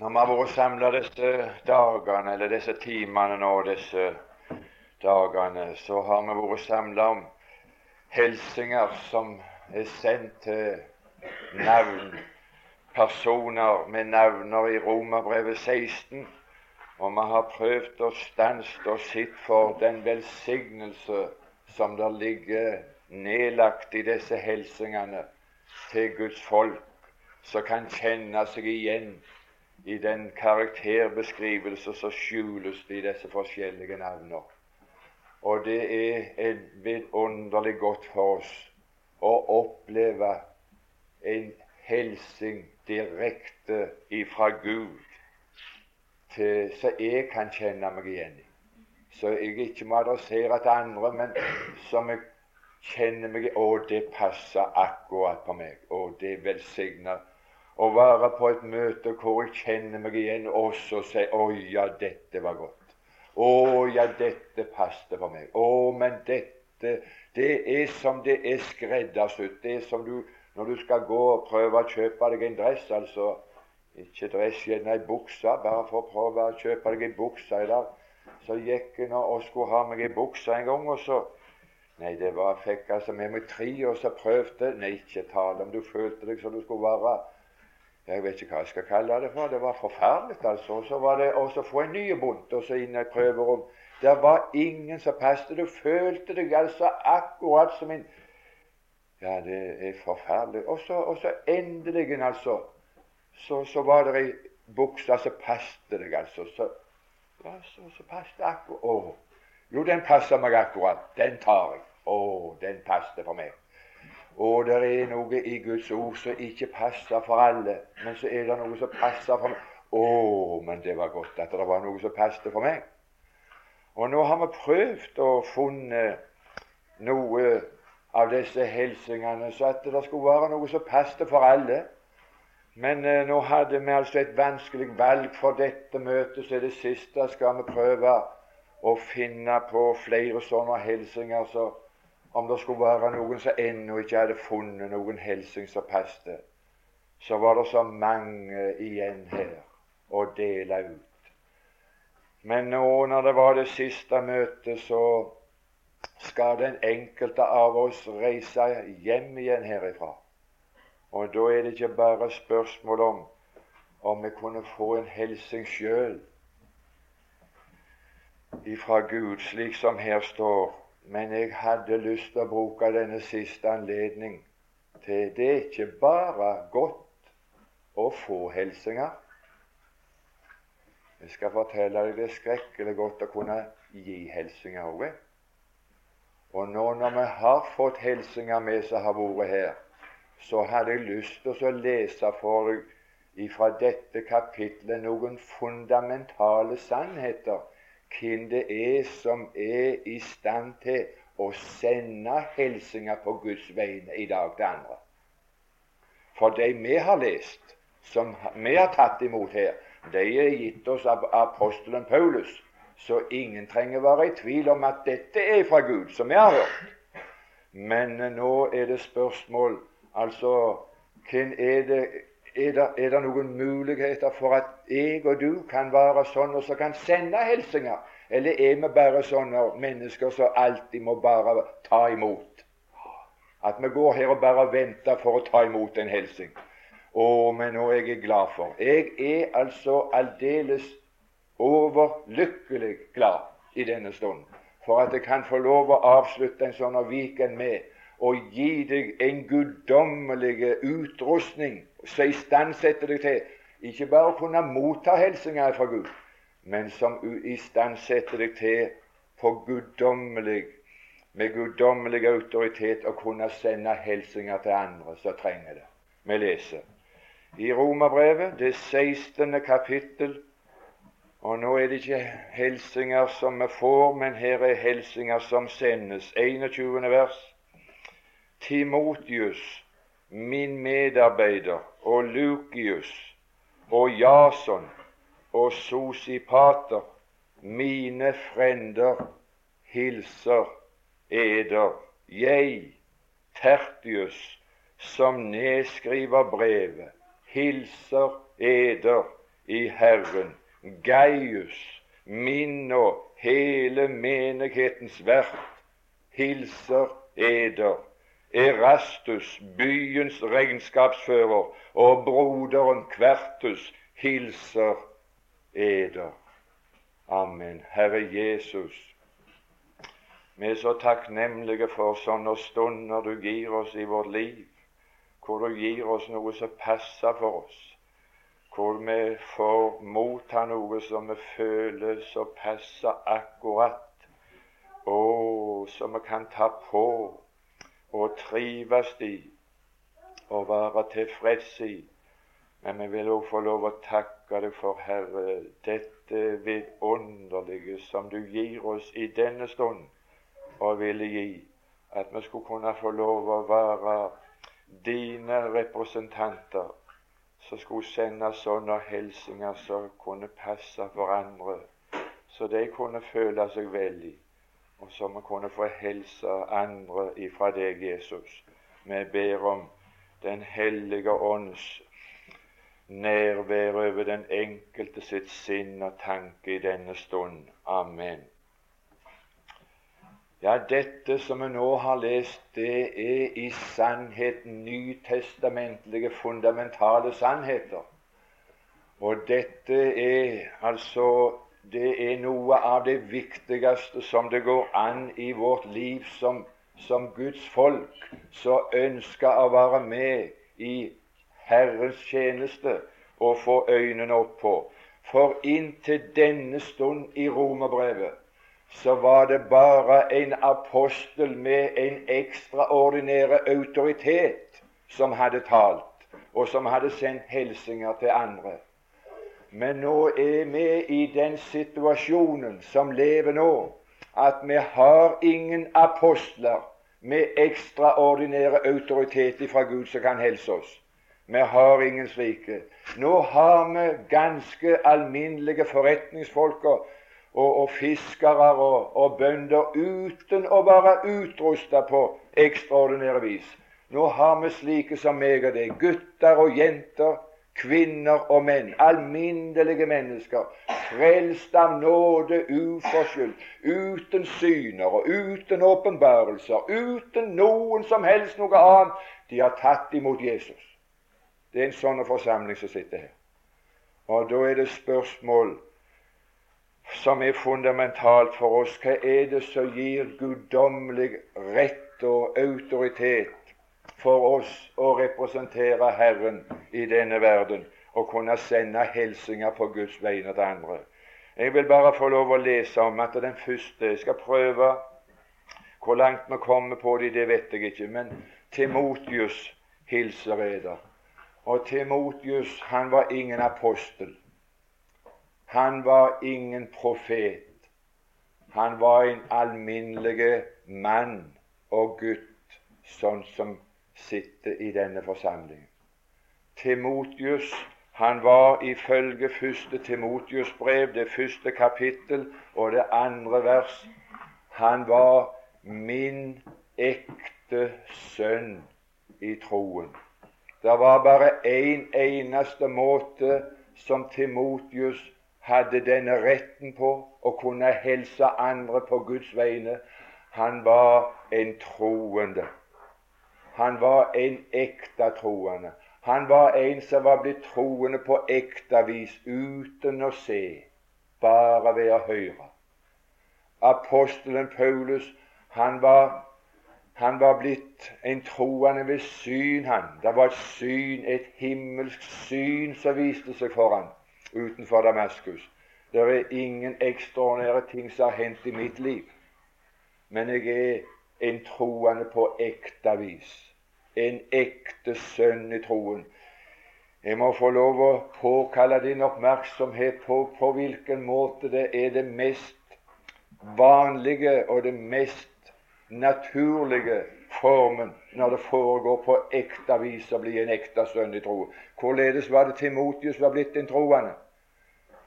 Når vi har vært samla disse dagene, eller disse timene nå, disse dagene, så har vi vært samla om hilsener som er sendt til navn, personer med navner i Romerbrevet 16. Og vi har prøvd å stanse og sitt for den velsignelse som der ligger nedlagt i disse hilsingene til Guds folk, som kan kjenne seg igjen i den karakterbeskrivelse som skjules i disse forskjellige navner. Og det er vidunderlig godt for oss å oppleve en helsing direkte ifra Gud til, så jeg kan kjenne meg igjen i. Så jeg ikke må adressere til andre, men som jeg kjenner meg. Å, det passer akkurat på meg. Å, det velsigner å være på et møte hvor jeg kjenner meg igjen også og sier 'Å ja, dette var godt'. 'Å ja, dette passet for meg'. 'Å, men dette Det er som det er skreddersydd. Det er som du når du skal gå og prøve å kjøpe deg en dress, altså ikke dress, gjerne ei bukse, bare for å prøve å kjøpe deg ei bukse i. Så gikk jeg nå og skulle ha meg ei bukse en gang, og så Nei, det var, fikk altså med meg tre, og så prøvde Nei, ikke tale om du følte deg som du skulle være jeg vet ikke hva jeg skal kalle det for. Det var forferdelig, altså. Så var det å få en ny bunt og så inn i et prøverom. Det var ingen som passet. Du følte deg altså akkurat som en Ja, det er forferdelig. Og så, og så endelig, altså, så, så var det ei bukse som passet deg, altså. Så, ja, så, så passet akkurat Å. Jo, den passer meg akkurat. Den tar jeg. Å, den passet for meg. Og det er noe i Guds ord som ikke passer for alle, men så er det noe som passer for meg. Å, men det var godt at det var noe som passet for meg. Og nå har vi prøvd å funne noe av disse hilsingene, så at det skulle være noe som passet for alle. Men eh, nå hadde vi altså et vanskelig valg for dette møtet, så det siste skal vi prøve å finne på flere sånne hilsinger. så om det skulle være noen som ennå ikke hadde funnet noen hilsen som passet, så var det så mange igjen her å dele ut. Men nå når det var det siste møtet, så skal den enkelte av oss reise hjem igjen herifra. Og da er det ikke bare spørsmål om om vi kunne få en hilsen sjøl ifra Gud, slik som her står men jeg hadde lyst til å bruke denne siste anledning til Det er ikke bare godt å få hilsener. Jeg skal fortelle deg det er skrekkelig godt å kunne gi hilsener òg. Og nå når vi har fått hilsener med som har vært her, så hadde jeg lyst til å lese for deg fra dette kapitlet noen fundamentale sannheter hvem det er som er i stand til å sende hilsener på Guds vegne i dag til andre. For de vi har lest, som vi har tatt imot her, de er gitt oss av apostelen Paulus. Så ingen trenger være i tvil om at dette er fra Gud, som vi har hørt. Men nå er det spørsmål altså hvem er det er det, er det noen muligheter for at jeg og du kan være sånn og så kan sende hilsener? Eller er vi bare sånne mennesker som alltid må bare ta imot? At vi går her og bare venter for å ta imot en hilsen. Å, men nå er jeg glad for. Jeg er altså aldeles overlykkelig glad i denne stunden for at jeg kan få lov å avslutte en sånn Viken med å gi deg en guddommelig utrustning som istandsetter deg til ikke bare å kunne motta hilsener fra Gud, men som istandsetter deg til på guddommelig, med guddommelig autoritet å kunne sende hilsener til andre som trenger det. Vi leser i Romerbrevet, det 16. kapittel, og nå er det ikke hilsener som vi får, men her er hilsener som sendes. 21. vers. Timotius, min medarbeider, og Lukius og Jason og Sosipater, mine frender, hilser eder. Jeg, Tertius, som nedskriver brevet, hilser eder i Herren, Gaius, min og hele menighetens vert, hilser eder. Erastus, byens regnskapsfører, og broderen Kvertus hilser eder. Amen. Herre Jesus, vi er så takknemlige for sånne stunder du gir oss i vårt liv, hvor du gir oss noe som passer for oss, hvor vi får motta noe som vi føler som passer akkurat, og som vi kan ta på og trives i og være tilfreds i. Men vi vil også få lov å takke deg for, Herre, dette vidunderlige som du gir oss i denne stund og ville gi at vi skulle kunne få lov å være dine representanter som skulle sende sånne hilsener som kunne passe for andre, så de kunne føle seg vel i, og så vi kunne få hilse andre ifra deg, Jesus. Vi ber om Den hellige ånds nærvær over den enkelte sitt sinn og tanke i denne stund. Amen. Ja, dette som vi nå har lest, det er i sannhet nytestamentlige, fundamentale sannheter. Og dette er altså det er noe av det viktigste som det går an i vårt liv som, som Guds folk, som ønsker å være med i Herrens tjeneste og få øynene opp på. For inntil denne stund i romerbrevet så var det bare en apostel med en ekstraordinær autoritet som hadde talt, og som hadde sendt hilsener til andre. Men nå er vi i den situasjonen som lever nå, at vi har ingen apostler med ekstraordinære autoritet fra Gud som kan helse oss. Vi har ingen slike. Nå har vi ganske alminnelige forretningsfolker og, og fiskere og, og, bønder uten å være utrusta på ekstraordinære vis. Nå har vi slike som meg og deg, gutter og jenter, kvinner og menn, alminnelige mennesker, frelst av nåde uforskyldt, uten syner og uten åpenbarelser, uten noen som helst noe annet. De har tatt imot Jesus. Det er en sånn forsamling som sitter her. Og da er det spørsmål som er fundamentalt for oss. Hva er det som gir guddommelig rett og autoritet for oss å representere Herren i denne verden og kunne sende hilsener på Guds vegne til andre? Jeg vil bare få lov å lese om at den første Jeg skal prøve hvor langt vi kommer på det, det vet jeg ikke. Men Timotius hilser eder. Og Timotius han var ingen apostel. Han var ingen profet. Han var en alminnelig mann og gutt, sånn som sitter i denne forsamlingen. Timotius han var ifølge første Timotius brev, det første kapittel og det andre vers, han var min ekte sønn i troen. Det var bare én en eneste måte som Timotius hadde denne retten på å kunne helse andre på Guds vegne. Han var en troende. Han var en ekte troende. Han var en som var blitt troende på ekte vis uten å se, bare ved å høre. Apostelen Paulus han var, han var blitt en troende ved syn. han. Det var et syn, et himmelsk syn som viste seg for han utenfor Damaskus. Det er ingen ekstraordinære ting som har hendt i mitt liv, men jeg er en troende på ekte vis. En ekte sønn i troen. Jeg må få lov å påkalle din oppmerksomhet på på hvilken måte det er det mest vanlige og det mest naturlige formen når det foregår på ekte vis å bli en ekte sønn i tro. Hvorledes var det Timotius var blitt en troende?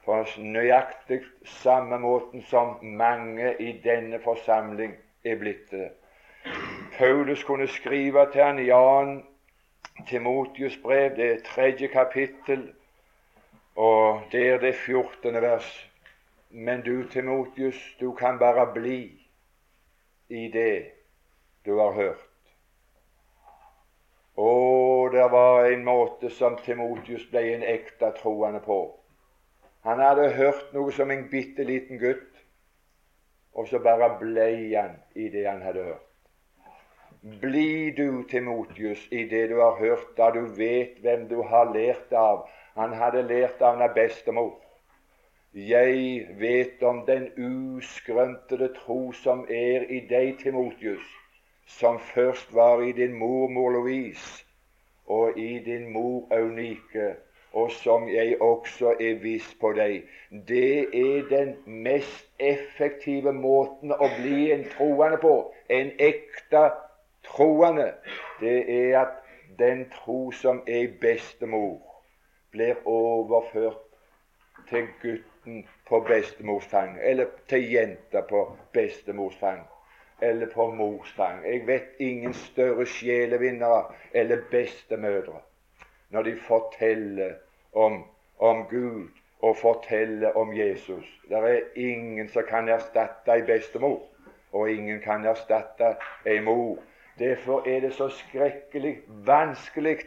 På nøyaktig samme måten som mange i denne forsamling er blitt det. Paulus kunne skrive til han i 2. Timotius brev, det er tredje kapittel, Og der det 14. vers. Men du, Timotius, du kan bare bli i det du har hørt. Og det var en måte som Timotius ble en ekte troende på. Han hadde hørt noe som en bitte liten gutt, og så bare ble han i det han hadde hørt. Bli du, Timotius, i det du har hørt, da du vet hvem du har lært av. Han hadde lært av en bestemor. Jeg vet om den uskrøntede tro som er i deg, Timotius, som først var i din mormor Louise og i din mor Eunike, og som jeg også er viss på deg. Det er den mest effektive måten å bli en troende på, en ekte troende. Det er at den tro som er bestemor, blir overført til gutten på bestemors fang, eller til jenta på bestemors fang eller på morstang. Jeg vet ingen større sjelevinnere eller bestemødre når de forteller om, om Gud og forteller om Jesus. Det er ingen som kan erstatte ei bestemor, og ingen kan erstatte ei mor. Derfor er det så skrekkelig vanskelig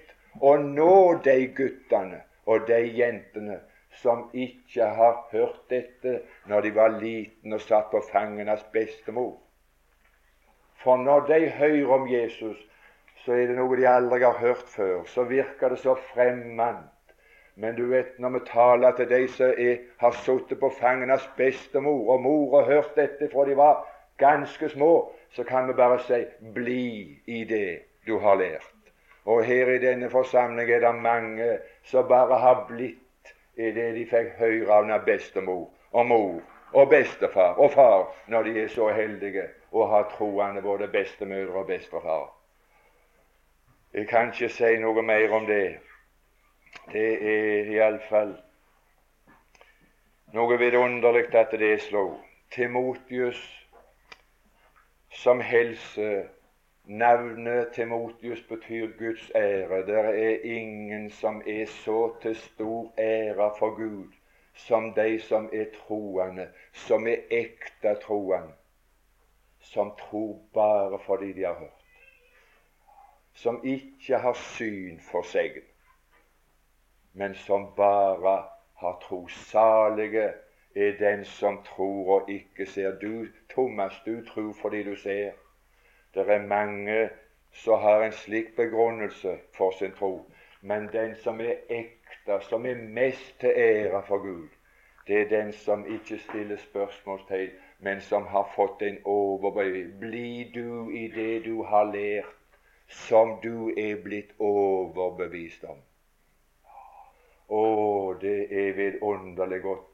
å nå de guttene og de jentene som ikke har hørt dette når de var liten og satt på fangenes bestemor. For når de hører om Jesus, så er det noe de aldri har hørt før. Så virker det så fremmed. Men du vet, når vi taler til de som er, har sittet på fangenes bestemor og mor og hørt dette fra de var ganske små, så kan vi bare si 'bli i det du har lært'. Og her i denne forsamling er det mange som bare har blitt i det de fikk høre av når bestemor og mor og bestefar og far når de er så heldige å ha troende både bestemødre og bestefar. Jeg kan ikke si noe mer om det. Det er iallfall noe vidunderlig at det er slo. Timotius som helse Navnet Timotius betyr Guds ære. Det er ingen som er så til stor ære for Gud som de som er troende, som er ekte troende som tror bare fordi de har hørt, som ikke har syn for seg, men som bare har tro. Salige er den som tror og ikke ser. Du, Thomas, du tror fordi du ser. Det er mange som har en slik begrunnelse for sin tro. Men den som er ekte, som er mest til ære for Gud, det er den som ikke stiller spørsmålstegn men som har fått en overbevisning. Bli du i det du har lært, som du er blitt overbevist om. Å, det er vidunderlig godt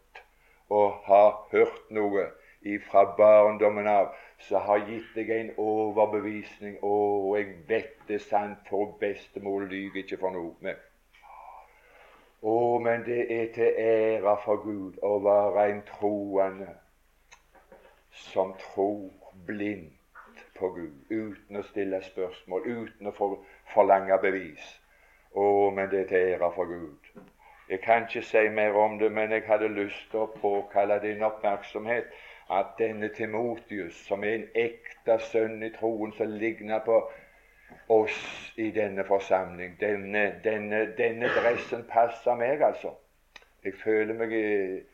å har hørt noe ifra barndommen av som har gitt deg en overbevisning. Å, jeg vet det er sant, for bestemor lyver ikke for noe. med. Å, men det er til ære for Gud å være en troende som tror blindt på Gud, uten å stille spørsmål, uten å forlange bevis. Å, men det er til ære for Gud. Jeg kan ikke si mer om det, men jeg hadde lyst til å påkalle din oppmerksomhet at denne Timotius, som er en ekte sønn i troen, som ligner på oss i denne forsamling Denne, denne, denne dressen passer meg, altså. Jeg føler meg jeg,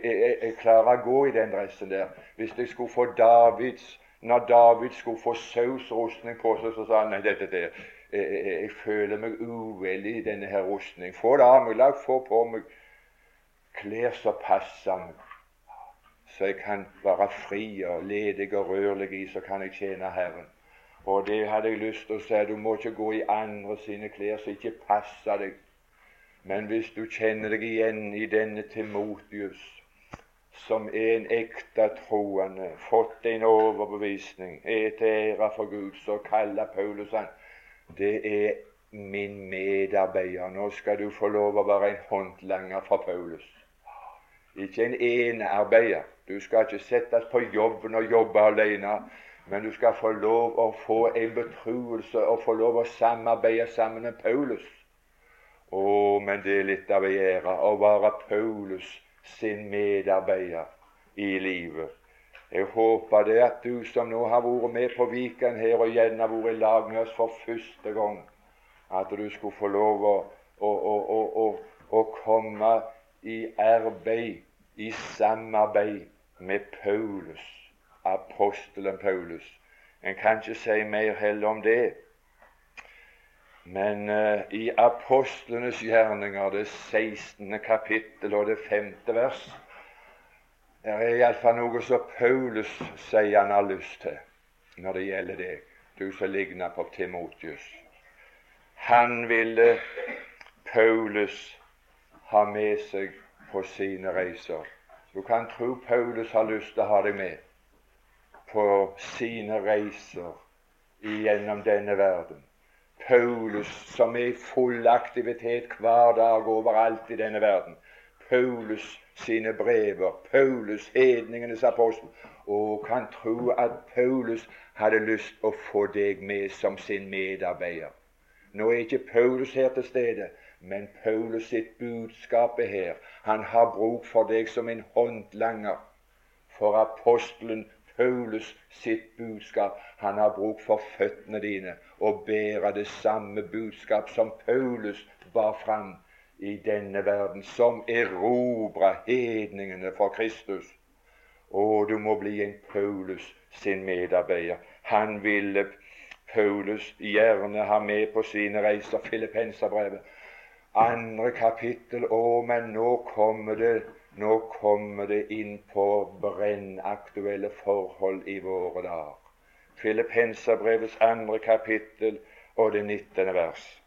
jeg, jeg, klarer å gå i den dressen der. Hvis jeg skulle få Davids Når David skulle få sausrustning på seg, så sa han nei, dette der jeg, føler meg uvel i denne her rustning. Få det av meg. La få på meg klær som passer meg, så jeg kan være fri og ledig og rørlig i, så kan jeg tjene Herren. Og det hadde jeg lyst til å si. Du må ikke gå i andre sine klær som ikke passer deg. Men hvis du kjenner deg igjen i denne Timotius, som er en ekte troende, fått en overbevisning, er til ære for Gud, så kaller Paulus han det er min medarbeider. Nå skal du få lov å være en håndlanger fra Paulus. Ikke en enearbeider. Du skal ikke settes på jobben og jobbe alene. Men du skal få lov å få en betroelse og få lov å samarbeide sammen med Paulus Å, men det er litt av en ære å være Paulus sin medarbeider i livet. Jeg håper det at du som nå har vært med på Viken her, og igjen har vært i lag med oss for første gang, at du skulle få lov å, å, å, å komme i arbeid, i samarbeid med Paulus, apostelen Paulus. En kan ikke si mer heller om det. Men uh, i apostlenes gjerninger, det 16. kapittel og det 5. vers, det er iallfall noe som Paulus sier han har lyst til når det gjelder deg, du som ligner på Timotius. Han ville Paulus ha med seg på sine reiser. Du kan tro Paulus har lyst til å ha deg med på sine reiser gjennom denne verden. Paulus, som er i full aktivitet hver dag overalt i denne verden. Paulus sine brever, Paulus, hedningenes apostel. Og kan tro at Paulus hadde lyst å få deg med som sin medarbeider. Nå er ikke Paulus her til stede, men Paulus sitt budskap er her. Han har bruk for deg som en håndlanger for apostelen Paulus sitt budskap. Han har bruk for føttene dine og bære det samme budskap som Paulus bar fram i denne verden, som erobra hedningene for Kristus. Og du må bli en Paulus sin medarbeider. Han ville Paulus gjerne ha med på sine reiser. Filippenserbrevet, andre kapittel. Å, men nå kommer det nå kommer det inn på brennaktuelle forhold i våre dager. Filippenserbrevets andre kapittel og det 19. vers.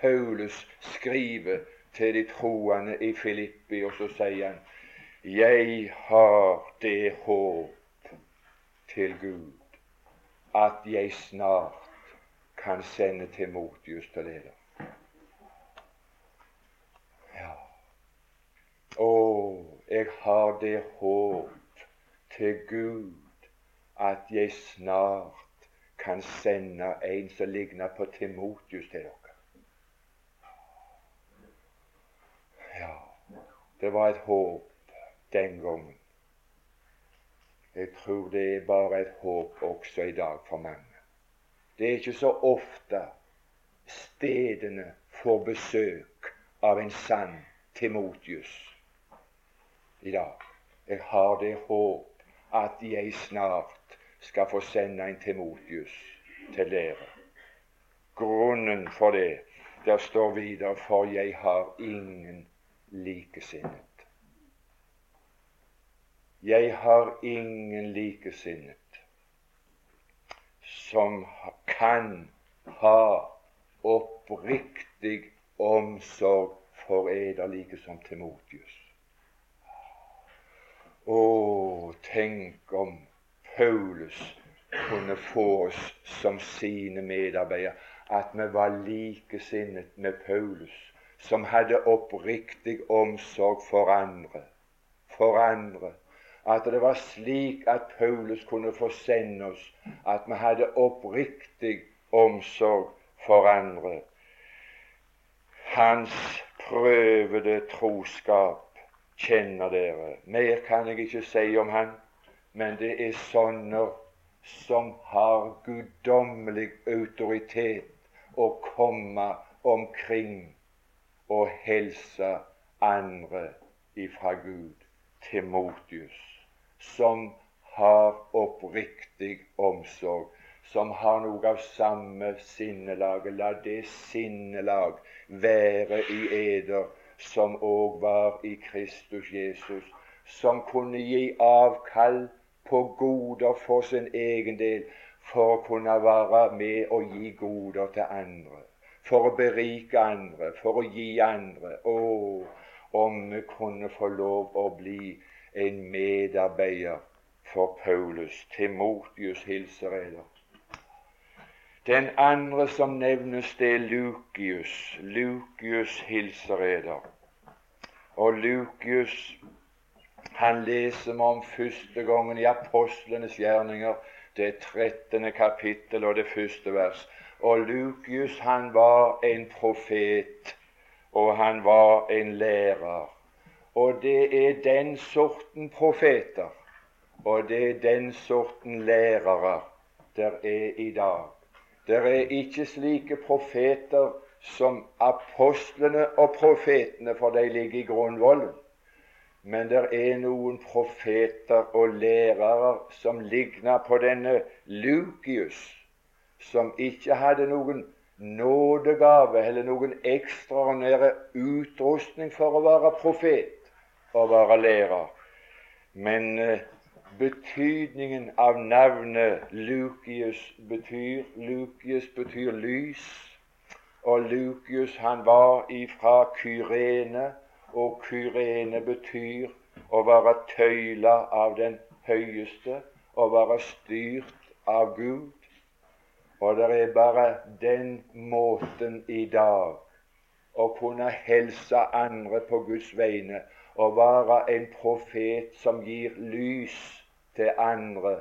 Paulus skriver til de troende i Filippi, og så sier han Jeg har det håp til Gud at jeg snart kan sende Timotius til dere. Å, jeg har det håp til Gud at jeg snart kan sende en som ligner på Timotius til dere. Ja, det var et håp den gangen. Jeg tror det er bare et håp også i dag for mange. Det er ikke så ofte stedene får besøk av en sann Timotius i dag. Jeg har det håp at jeg snart skal få sende en Timotius til dere. Grunnen for det der står videre for jeg har ingen likesinnet. Jeg har ingen likesinnet som kan ha oppriktig omsorg for eder like som Timotius. Å, tenk om Paulus kunne få oss som sine medarbeidere, at vi var likesinnet med Paulus, som hadde oppriktig omsorg for andre. For andre. At det var slik at Paulus kunne få sende oss, at vi hadde oppriktig omsorg for andre. Hans prøvede troskap kjenner dere. Mer kan jeg ikke si om han, men det er sånne som har guddommelig autoritet å komme omkring og hilse andre ifra Gud. Timotius, som har oppriktig omsorg, som har noe av samme sinnelag. La det sinnelag være i eder som òg var i Kristus Jesus, som kunne gi avkall på goder for sin egen del, for å kunne være med og gi goder til andre, for å berike andre, for å gi andre. Å, om vi kunne få lov å bli en medarbeider for Paulus. Timotius hilser eder. Den andre som nevnes, det er Lukius. Lukius hilser eder. Og Lukius han leser vi om første gangen i apostlenes gjerninger, det 13. kapittel og det første vers. Og Lukius han var en profet og han var en lærer. Og det er den sorten profeter, og det er den sorten lærere der er i dag. Det er ikke slike profeter som apostlene og profetene, for de ligger i grunnvollen. Men det er noen profeter og lærere som ligner på denne Lukius, som ikke hadde noen nådegave eller noen ekstraordinære utrustning for å være profet og være lærer. Men eh, betydningen av navnet Lukius betyr Lukius betyr lys. Og Lukius han var ifra Kyrene og Kyrene betyr å være tøyla av den høyeste, å være styrt av Gud. Og det er bare den måten i dag å kunne helse andre på Guds vegne og være en profet som gir lys til andre.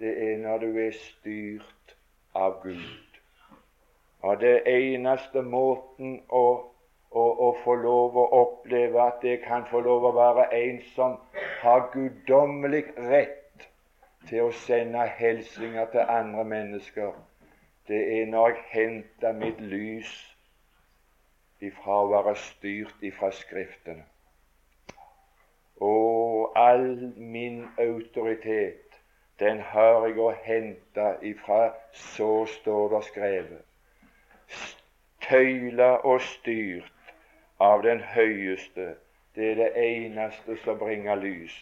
Det er når du er styrt av Gud. Og det eneste måten å å, å få lov å oppleve at jeg kan få lov å være en som har guddommelig rett til å sende hilsener til andre mennesker. Det er når jeg henter mitt lys ifra å være styrt ifra Skriftene. Og all min autoritet, den har jeg å hente ifra Så står det skrevet. Tøyla og styrt av den høyeste. Det er det eneste som bringer lys.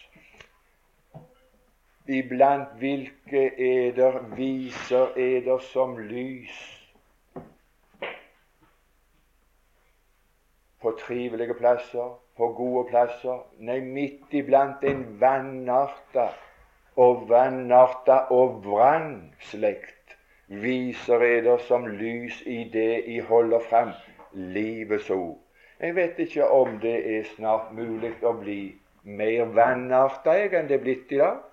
Iblant hvilke eder viser eder som lys på trivelige plasser, på gode plasser. Nei, midt iblant en vannarta og vannarta og vrangslekt viser eder som lys i det I holder fram livets ord. Jeg vet ikke om det er snart mulig å bli mer vannarta enn det er blitt i dag.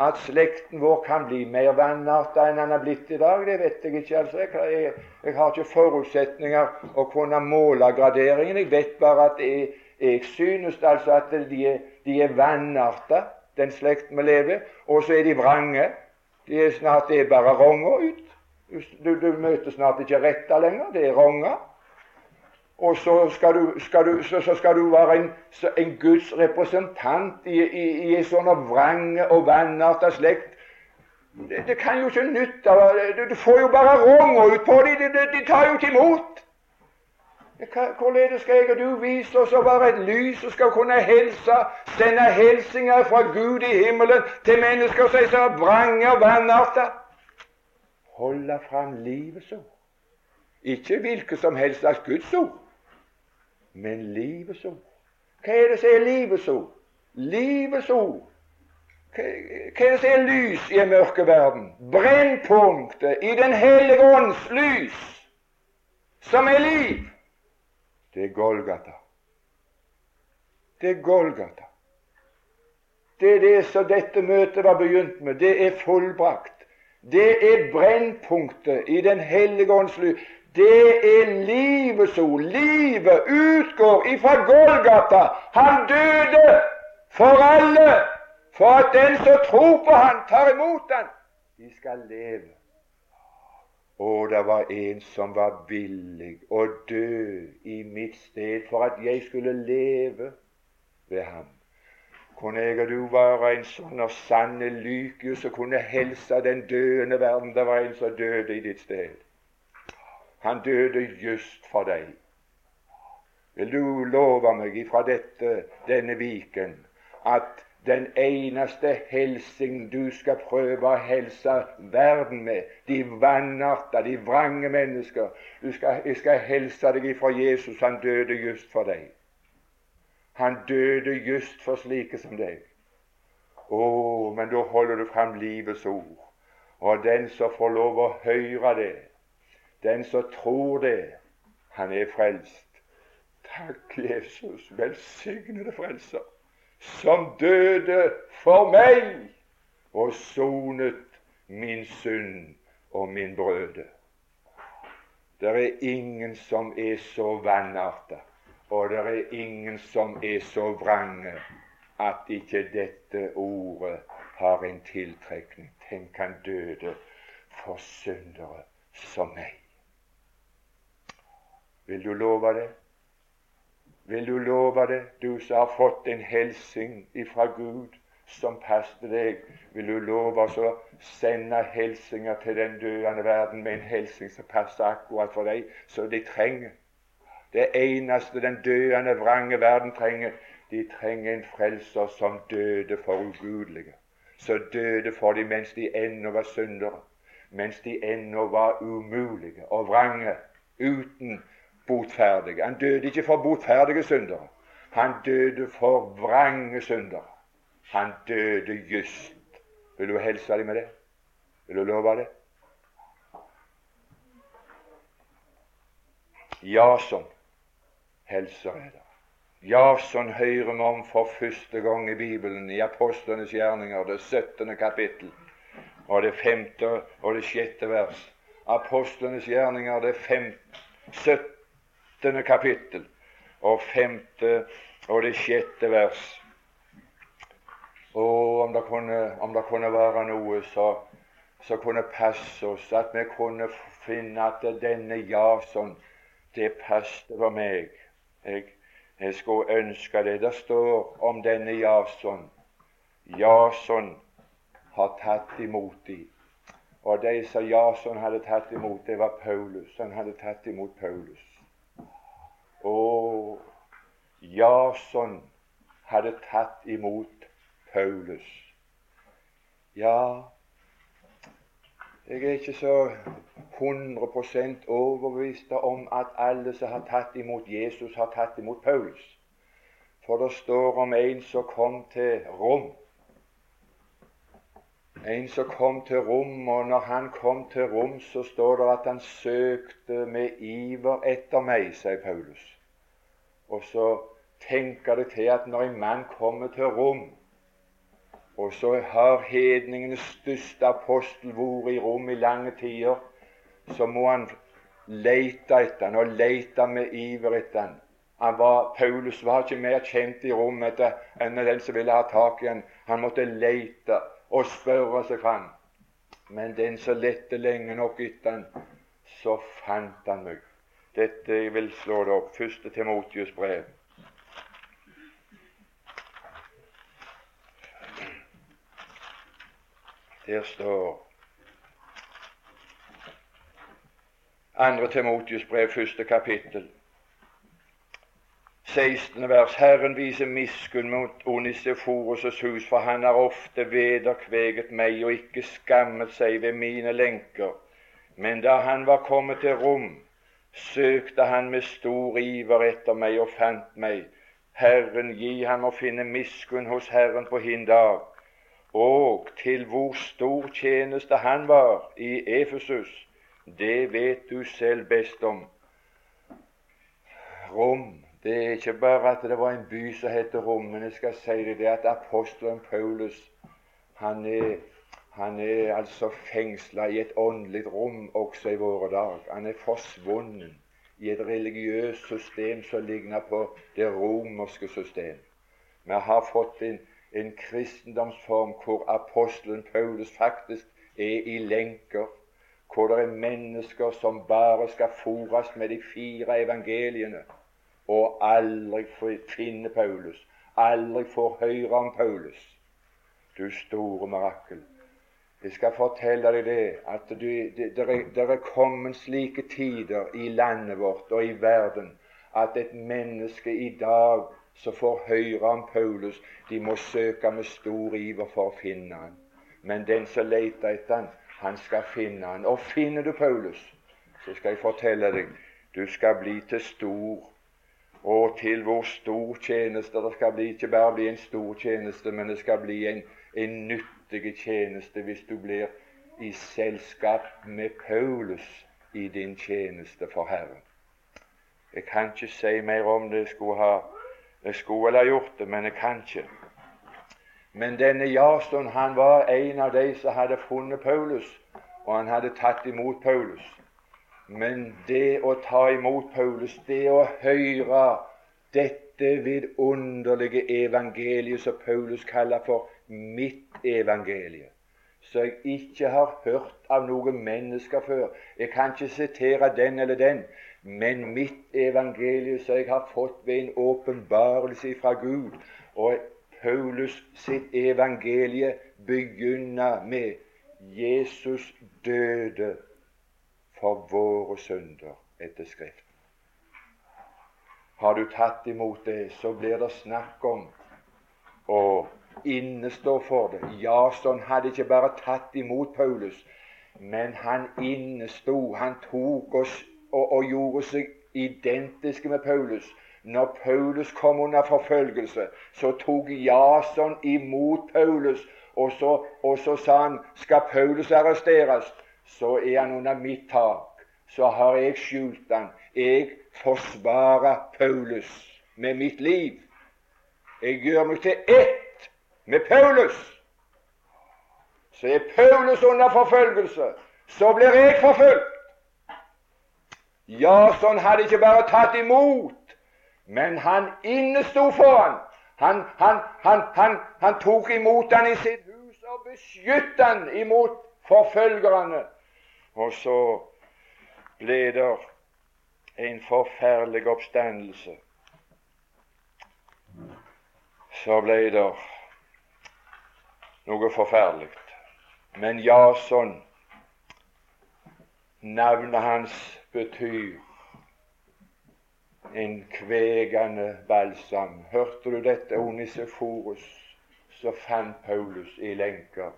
At slekten vår kan bli mer vannartet enn den har blitt i dag, det vet jeg ikke. altså. Jeg, jeg, jeg har ikke forutsetninger å kunne måle graderingen. Jeg vet bare at jeg, jeg synes altså at de er, de er vannarta, den slekten vi lever, og så er de vrange. De er snart det er bare ronger ut. Du, du møter snart ikke retta lenger. Det er ronger og så skal du, skal du, så, så skal du være en, en, Guds representant i, i, i en sånn vrange og vanarta slekt. Det, det, kan jo ikke nytte du, du får jo bare runger ut på dem. De, de, tar jo ikke imot. Hvordan skal jeg og du vise oss å være et lys som skal kunne helse, sende hilsener fra Gud i himmelen til mennesker som er så vrange og vanarta? Holde fram livets ord. Ikke hvilket som helst slags Guds ord men livets ord. Hva er det som er livets ord? Livets ord. Hva, er det som er lys i en mørke verden? Brennpunktet i Den hellige ånds lys, som er liv. Det er Golgata. Det er Golgata. Det er det som dette møtet var begynt med. Det er fullbrakt. Det er brennpunktet i Den hellige ånds lys. Det er livets ord. Livet utgår ifra Golgata. Han døde for alle, for at den som tror på han, tar imot han. De skal leve. Og det var en som var villig å dø i mitt sted for at jeg skulle leve ved ham. Kunne jeg og du være en sånn og sanne Lykius som kunne helse den døende verden? Det var en som døde i ditt sted. Han døde just for deg. Vil du love meg ifra dette, denne viken at den eneste helsing du skal prøve å helse verden med, de vanarta, de vrange mennesker skal, Jeg skal helse deg ifra Jesus. Han døde just for deg. Han døde just for slike som deg. Å, men da holder du fram livets ord. Og den som får lov å høre det, den som tror det, han er frelst. Takk, Jesus, velsignede Frelser, som døde for meg og sonet min synd og min brøde. Det er ingen som er så vanarta, og det er ingen som er så vrange at ikke dette ordet har en tiltrekning. Tenk, han døde for syndere som meg. Vil du love det? Vil du love det, du som har fått en hilsen ifra Gud som passet deg? Vil du love å sende hilsener til den døende verden med en hilsen som passer akkurat for deg, så de trenger? Det eneste den døende, vrange verden trenger, de trenger en frelser som døde for ugudelige. Som døde for dem mens de ennå var syndere, mens de ennå var umulige og vrange, uten botferdige. Han døde ikke for botferdige syndere. Han døde for vrange syndere. Han døde just. Vil du hilse dem med det? Vil du love det? Jason helser er. Jason hører vi om for første gang i Bibelen, i Apostlenes gjerninger, det 17. kapittel, og det femte og det sjette vers. Apostlenes gjerninger, det femte, 17 åttende kapittel og femte og det sjette vers. Og om det kunne, om det kunne være noe så, så kunne passe oss, at vi kunne finne at denne Jason, det passet for meg. Jeg, jeg skulle ønske det. Det står om denne Jason. Jason har tatt imot dem. Og de som Jason hadde tatt imot, det var Paulus. Han hadde tatt imot Paulus. Og Jason hadde tatt imot Paulus. Ja, jeg er ikke så 100% overbevist om at alle som har tatt imot Jesus, har tatt imot Paulus. For det står om en som kom til Rom. En som kom til Rom, og når han kom til Rom, så står det at han søkte med iver etter meg, sier Paulus. Og så tenker det til at når en mann kommer til Rom, og så har hedningenes største apostel vært i Rom i lange tider, så må han lete etter han, og lete med iver etter han. han var, Paulus var ikke mer kjent i Rom etter, enn den som ville ha tak i han. Han måtte leite og spørre seg fram. Men den som lette lenge nok etter han, så fant han meg. Dette jeg vil slå det opp. Første Timotius brev. Der står Andre Timotius brev, første kapittel. 16. vers. Herren viser miskunn mot Oniseforus' hus, for han har ofte vederkveget meg og ikke skammet seg ved mine lenker. Men da han var kommet til Rom, søkte han med stor iver etter meg og fant meg. Herren gi ham å finne miskunn hos Herren på hin dag. Og til hvor stor tjeneste han var i Efesus, det vet du selv best om. Rom det er ikke bare at det var en by som het Rom, men jeg skal si det, det at apostelen Paulus han er han er altså fengsla i et åndelig rom også i våre dager. Han er forsvunnet i et religiøst system som ligner på det romerske system. Vi har fått en, en kristendomsform hvor apostelen Paulus faktisk er i lenker, hvor det er mennesker som bare skal fôres med de fire evangeliene, og aldri finne Paulus, aldri får høre om Paulus. Du store mirakel. Jeg skal fortelle deg det, at det er, kommet slike tider i landet vårt og i verden at et menneske i dag som får høre om Paulus, de må søke med stor iver for å finne han. Men den som leter etter han, han skal finne han. Og finner du Paulus, så skal jeg fortelle deg du skal bli til stor til hvor stor tjeneste det skal bli. Ikke bare bli en stor tjeneste, men det skal bli en, en nyttig tjeneste hvis du blir i selskap med Paulus i din tjeneste for Herren. Jeg kan ikke si mer om det. Jeg skulle, ha, jeg skulle ha gjort det, men jeg kan ikke. Men denne Jason han var en av de som hadde funnet Paulus, og han hadde tatt imot Paulus. Men det å ta imot Paulus, det å høre dette vidunderlige evangeliet som Paulus kaller for mitt evangelie, som jeg ikke har hørt av noen mennesker før. Jeg kan ikke sitere den eller den, men mitt evangelie som jeg har fått ved en åpenbarelse fra Gud. Og Paulus sitt evangelie begynner med Jesus døde for våre synder etter Skriften. Har du tatt imot det, så blir det snakk om å innestå for det. Jason hadde ikke bare tatt imot Paulus, men han innesto. Han tok oss og, og gjorde seg identiske med Paulus. Når Paulus kom under forfølgelse, så tok Jason imot Paulus, og så, og så sa han skal Paulus arresteres, så er han under mitt tak. Så har jeg skjult han. Jeg forsvarer Paulus med mitt liv. Jeg gjør meg til ett med Paulus. Så er Paulus under forfølgelse, så blir jeg forfulgt. Jason hadde ikke bare tatt imot, men han innesto for. Han, han, han, han, han tok imot han i sitt hus og beskyttet han imot forfølgerne. Og så ble det en forferdelig oppstandelse. Så ble det noe forferdelig. Men Jason, navnet hans betyr en kvegende balsam. Hørte du dette, Oniseforus, så fant Paulus i lenker.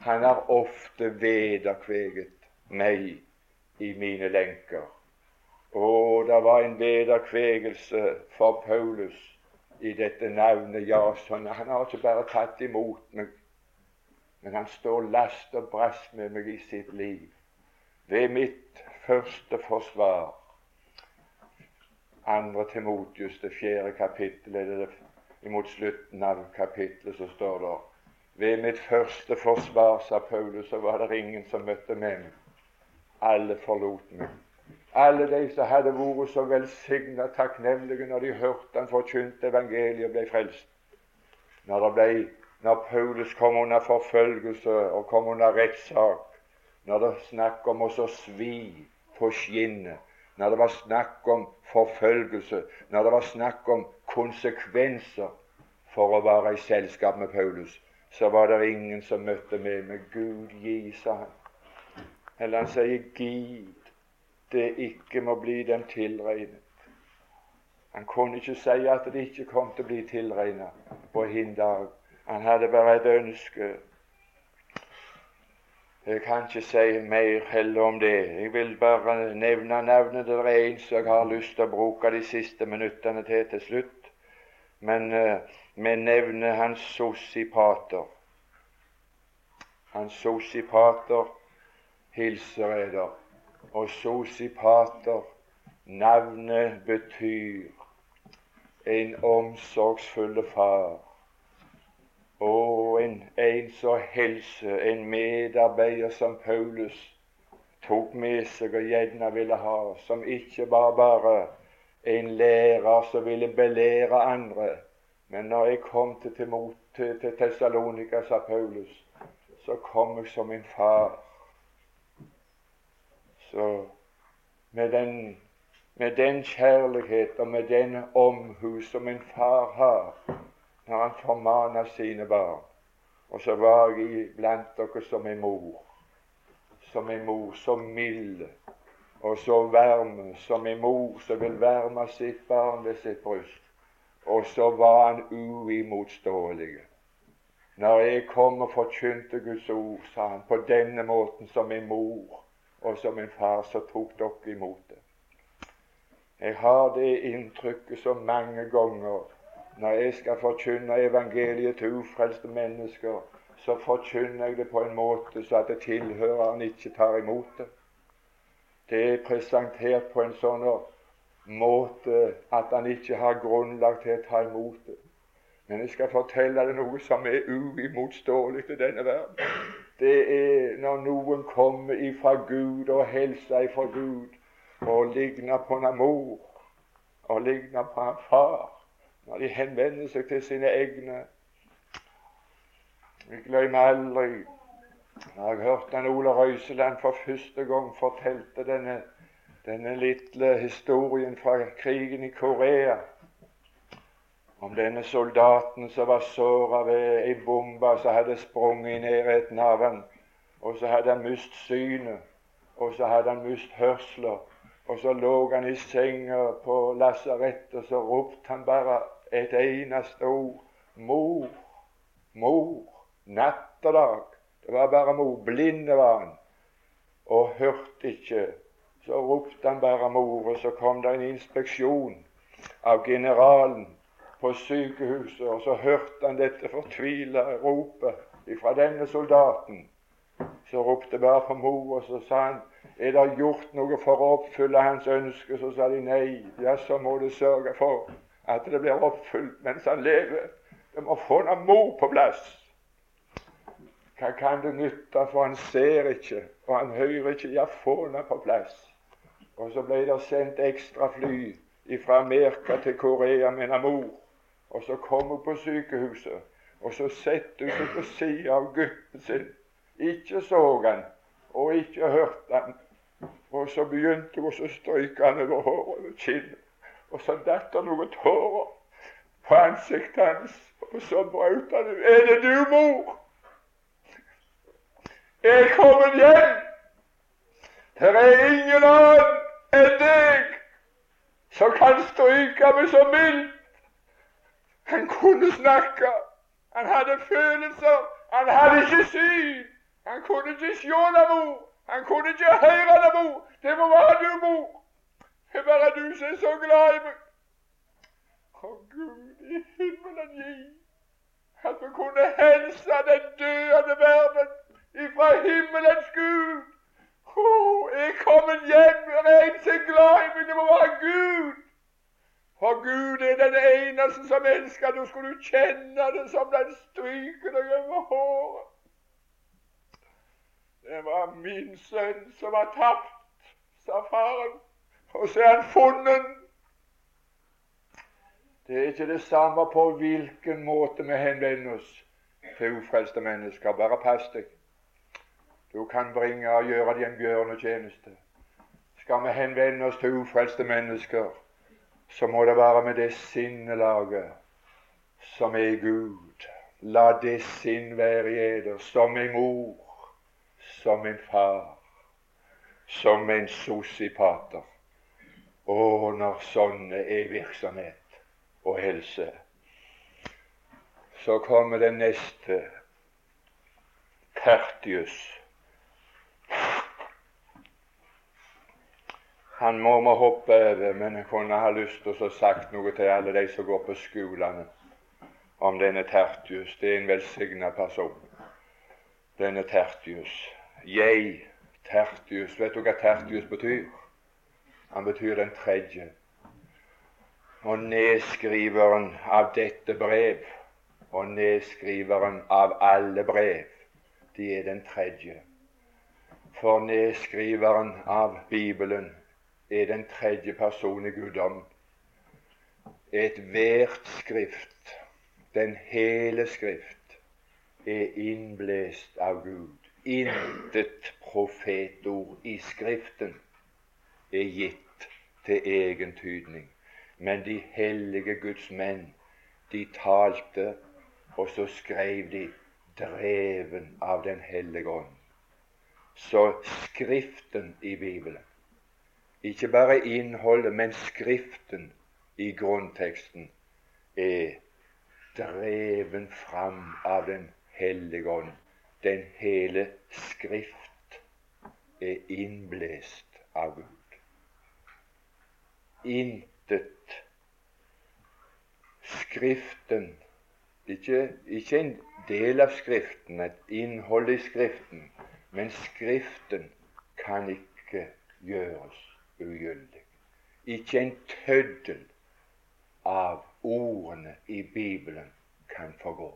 Han har ofte vederkveget meg i mine lenker. Og det var en vederkvegelse for Paulus i dette navnet Jason. Han har ikke bare tatt imot meg, men han står last og brast med meg i sitt liv. Ved mitt første forsvar. Andre Timotius, det fjerde kapittel, eller det imot slutten av kapittelet så står det ved mitt første forsvar, sa Paulus, så var det ingen som møtte meg. Alle forlot meg. Alle de som hadde vært så velsigna takknemlige når de hørte han forkynte evangeliet ble frelst. Når ble når Paulus kom under forfølgelse og kom under rettssak, når det var snakk om å svi på skinnet, når det var snakk om forfølgelse, når det var snakk om konsekvenser for å være i selskap med Paulus, så var det ingen som møtte meg med Gud gi, sa han. Eller han sier, gid det ikke må bli dem tilregnet. Han kunne ikke si at det ikke kom til å bli tilregnet på hin dag. Han hadde bare et ønske. Jeg kan ikke si mer heller om det. Jeg vil bare nevne navnet. Det er en som jeg har lyst til å bruke de siste minuttene til til slutt. Men uh, vi nevner hans sosipater. Hans sosipater hilser jeg der. Og sosipater, navnet betyr en omsorgsfull far og en, en så helse, en medarbeider som Paulus tok med seg og gjerne ville ha, som ikke var bare en lærer som ville belære andre. Men når jeg kom til, til, til sa Paulus, så kom jeg som en far. Så med den, med den kjærlighet og med den omhu som en far har, når han formaner sine barn. Og så var jeg blant dere som en mor, som en mor så mild og så varm som en mor som vil varme sitt barn ved sitt bryst. Og så var han uimotståelig. Når jeg kom og forkynte Guds ord, sa han, på denne måten som en mor og som en far, så tok dere imot det. Jeg har det inntrykket så mange ganger når jeg skal forkynne evangeliet til ufrelste mennesker, så forkynner jeg det på en måte så at det tilhøreren ikke tar imot det. Det er presentert på en sånn måte at han ikke har grunnlag til å ta imot det. Men jeg skal fortelle deg noe som er uimotståelig til denne verden. Det er når noen kommer ifra Gud og helser ifra Gud, og ligner på en mor og ligner på en far når de henvender seg til sine egne. Jeg glemmer aldri når jeg hørte Ole Røiseland for første gang fortalte denne, denne lille historien fra krigen i Korea om denne soldaten som var såra ved ei bombe som hadde sprunget i nærheten av ham. Og så hadde han mist synet, og så hadde han mist hørsler. Og så lå han i senga på lasarettet, og så ropte han bare et eneste ord. Mor, mor, natt og dag. Det var bare mor. Blinde var han, og hørte ikke. Så ropte han bare mor, og så kom det en inspeksjon av generalen på sykehuset, og så hørte han dette fortvila ropet fra denne soldaten. Så ropte bare på mor, og så sa han er det gjort noe for å oppfylle hans ønske? Så sa de nei. Ja, så må du sørge for at det blir oppfylt mens han lever. Du må få noe mor på plass. Hva kan det nytte, for han ser ikke, og han hører ikke. Ja, få henne på plass. Og så ble det sendt ekstra fly fra Amerika til Korea med en mor. Og så kom hun på sykehuset, og så setter hun seg på sida av gutten sin. Ikke så han, og ikke hørte han. Og så begynte hun å stryke han over håret og kinnet. Og så datt det noen tårer på ansiktet hans, og så brøt han ut. Er det du, mor? Jeg er kommet hjem. Det er ingen annen enn deg som kan stryke meg så mildt han kunne snakke. Han hadde følelser. Han hadde ikke syn. Han kunne ikke se der mor. Han kunne ikke høre der mor. Det må være du, mor. Det er bare du som er så glad i meg. Å, Gud i himmelen gi at vi kunne hilse den døende verden ifra himmelens Gud. Å, jeg er kommet hjem. jeg er så glad i meg. Det må være Gud. For Gud er den eneste som elsker. Du skulle kjenne det som den stryker deg over håret. Det var min sønn som var tapt, sa faren. Og så er han funnet. Det er ikke det samme på hvilken måte vi henvender oss til ufrelste mennesker. Bare pass deg. Du kan bringe og gjøre dem en bjørnetjeneste. Skal vi henvende oss til ufrelste mennesker, så må det være med det sinnelaget som er Gud. La det sinn være i eder, som en mor, som en far, som en sosipater. Og når sånne er virksomhet og helse, så kommer den neste Tertius Han må vi hoppe over, men jeg kunne ha lyst til å sagt noe til alle de som går på skolene om denne Tertius. Det er en velsigna person, denne Tertius. Jeg, Tertius Vet du hva Tertius betyr? Han betyr den tredje. Og nedskriveren av dette brev, og nedskriveren av alle brev, de er den tredje. For nedskriveren av Bibelen er den tredje person i guddom. Ethvert skrift, den hele skrift, er innblest av Gud. Intet profetord i Skriften er gitt til egen tydning. Men de hellige Guds menn, de talte, og så skrev de dreven av Den hellige ånd. Så Skriften i Bibelen ikke bare innholdet, men Skriften i grunnteksten er dreven fram av Den hellige ånd. Den hele Skrift er innblest av Gud. Intet Skriften ikke, ikke en del av Skriften, et innhold i Skriften, men Skriften kan ikke gjøres ugyldig. Ikke en tøddel av ordene i Bibelen kan forgå.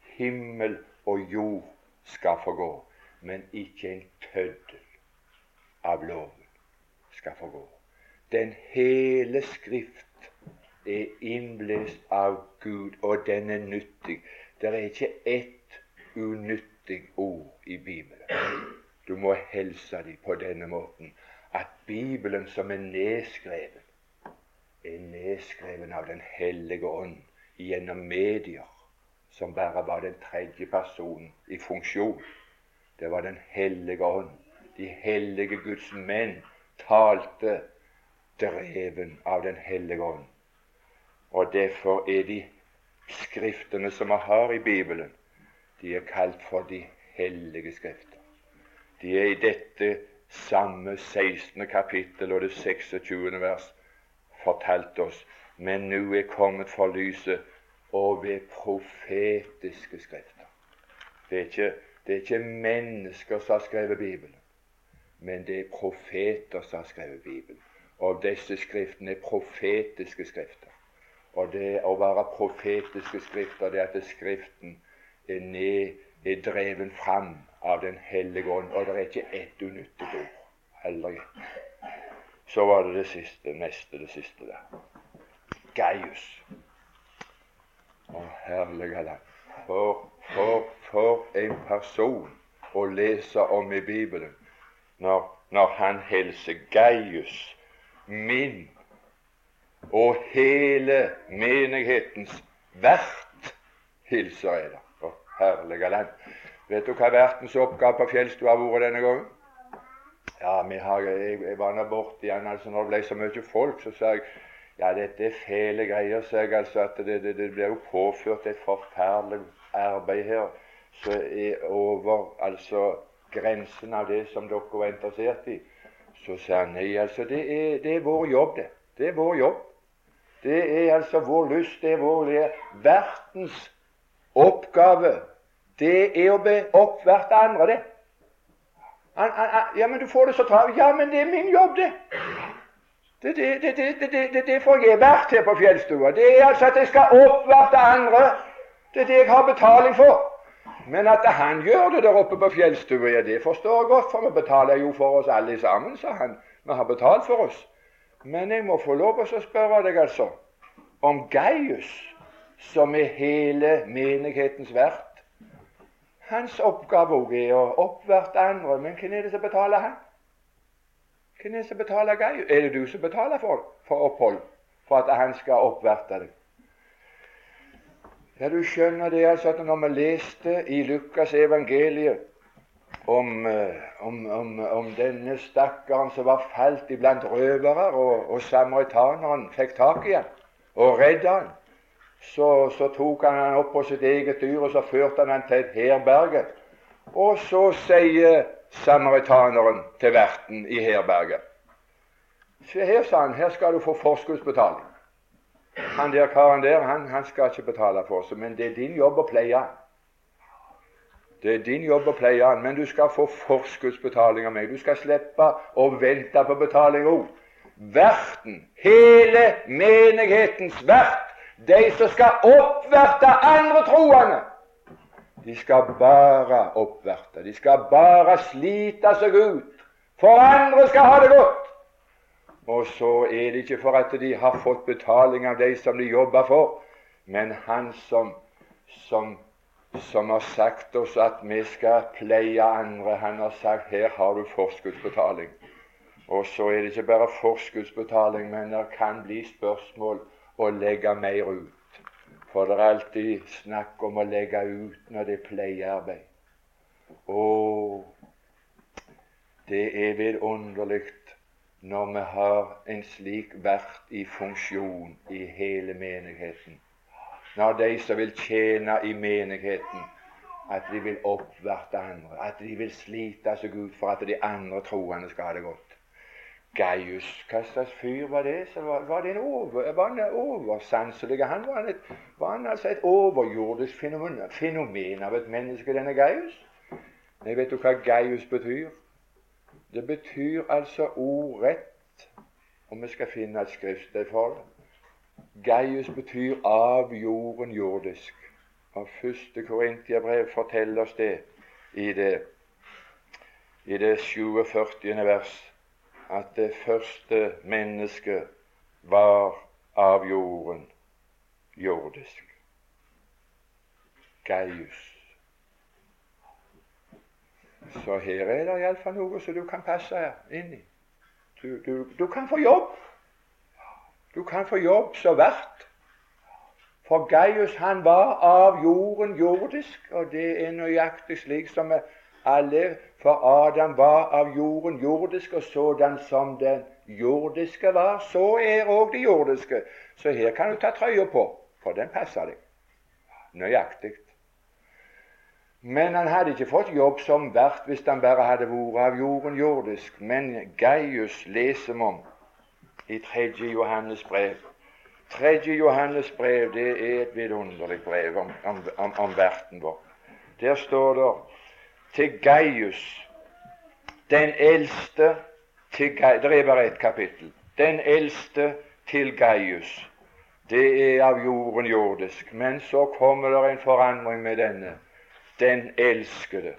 Himmel og jord skal forgå, men ikke en tøddel av loven skal forgå. Den hele Skrift er innblåst av Gud, og den er nyttig. Det er ikke ett unyttig ord i Bibelen. Du må helse dem på denne måten at Bibelen som er nedskrevet, er nedskreven av Den hellige ånd gjennom medier som bare var den tredje personen i funksjon. Det var Den hellige ånd. De hellige Guds menn talte dreven av Den hellige ånd. Og derfor er de skriftene som vi har i Bibelen, de er kalt for de hellige skrifter. De er i dette samme 16. kapittel og det 26. vers fortalte oss men nå er kommet for lyset og ved profetiske skrifter. Det er, ikke, det er ikke mennesker som har skrevet Bibelen, men det er profeter som har skrevet Bibelen. Og disse skriftene er profetiske skrifter. Og det å være profetiske skrifter, det er at Skriften er, ned, er dreven fram av Den hellige ånd, og det er ikke ett unyttig ord. Ikke. Så var det det siste, neste, det siste der. Gaius. Å, herlige land. For, for, for en person å lese om i Bibelen når, når han hilser Gaius, min og hele menighetens vert, hilser jeg da. Å, herlige land. Vet du hva vertens oppgave på Fjellstua har vært denne gangen? Ja, vi har, jeg, jeg var nå borte igjen altså når det ble så mye folk. Så sa jeg ja, dette er fæle greier. Så jeg altså at det, det, det blir jo påført et forferdelig arbeid her som er over altså grensen av det som dere var interessert i. Så sa han nei, altså det er, det er vår jobb, det. Det er vår jobb. Det er altså vår lyst, det er vår det er vertens oppgave det er å be opp hvert andre, det. An, an, an, ja, men du får det så travelt. Ja, men det er min jobb, det. Det, det, det, det, får jeg vært her på fjellstua. Det er altså at jeg skal oppvarte andre. Det er det jeg har betaling for. Men at han gjør det der oppe på fjellstua, ja, det forstår jeg godt, for vi betaler jo for oss alle sammen, sa han. Vi har betalt for oss. Men jeg må få lov til å spørre deg, altså, om Gaius, som er hele menighetens vert, hans oppgave òg er å oppverte andre. Men hvem er det som betaler han? Hvem er det som betaler Gaius? Er det du som betaler for, for opphold? For at han skal oppverte deg? Ja, du skjønner det altså at når vi leste i Lukas evangeliet om, eh, om, om, om denne stakkaren som var falt iblant røvere, og, og samaritaneren fikk tak i han og redda ham så, så, tok han han opp på sitt eget dyr, og så førte han han til et herberge. Og så sier samaritaneren til verten i herberget Se her, sa han, her skal du få forskuddsbetaling. Han der karen der, han, han skal ikke betale for seg, men det er din jobb å pleie han. Det er din jobb å pleie han, men du skal få forskuddsbetaling av meg. Du skal slippe å vente på betaling òg. Verten, hele menighetens vert, de som skal oppverte andre troende, de skal bare oppverte. De skal bare slite seg ut. For andre skal ha det godt. Og så er det ikke for at de har fått betaling av de som de jobber for, men han som, som, som har sagt oss at vi skal pleie andre, han har sagt her har du forskuddsbetaling. Og så er det ikke bare forskuddsbetaling, men det kan bli spørsmål å legge mer ut. For det er alltid snakk om å legge ut når det er pleiearbeid. Og det er vidunderlig når vi har en slik vert i funksjon i hele menigheten. Når de som vil tjene i menigheten, at de vil oppverte andre, at de vil slite seg ut for at de andre troende skal ha det godt. Gaius, hva slags fyr var det? Så var, var det en over, var han oversanselig? Han var, et, var han altså et overjordisk fenomen, fenomen av et menneske, denne Gaius? Nei, vet du hva Gaius betyr? Det betyr altså ordrett, om vi skal finne et skriftsted for det. Gaius betyr av jorden jordisk. Og første Korintiabrev forteller oss det i det, i det 47. vers at det første mennesket var av jorden jordisk. Gaius. Så her er det iallfall noe som du kan passe inn i. Du, du, du, kan få jobb. Du kan få jobb så verdt. For Gaius han var av jorden jordisk, og det er nøyaktig slik som alle For Adam var av jorden jordisk, og sådan som den jordiske var, så er òg det jordiske. Så her kan du ta trøya på, for den passer deg. Nøyaktig. Men han hadde ikke fått jobb som vert hvis han bare hadde vært av jorden jordisk. Men Gaius leser vi om i 3. Johannes brev. 3. Johannes brev det er et vidunderlig brev om, om, om, om verten vår. Der står det til Gaius, den eldste til Gaius, Det er bare ett kapittel. Den eldste til Gaius. Det er av jorden jordisk. Men så kommer det en forandring med denne den elskede.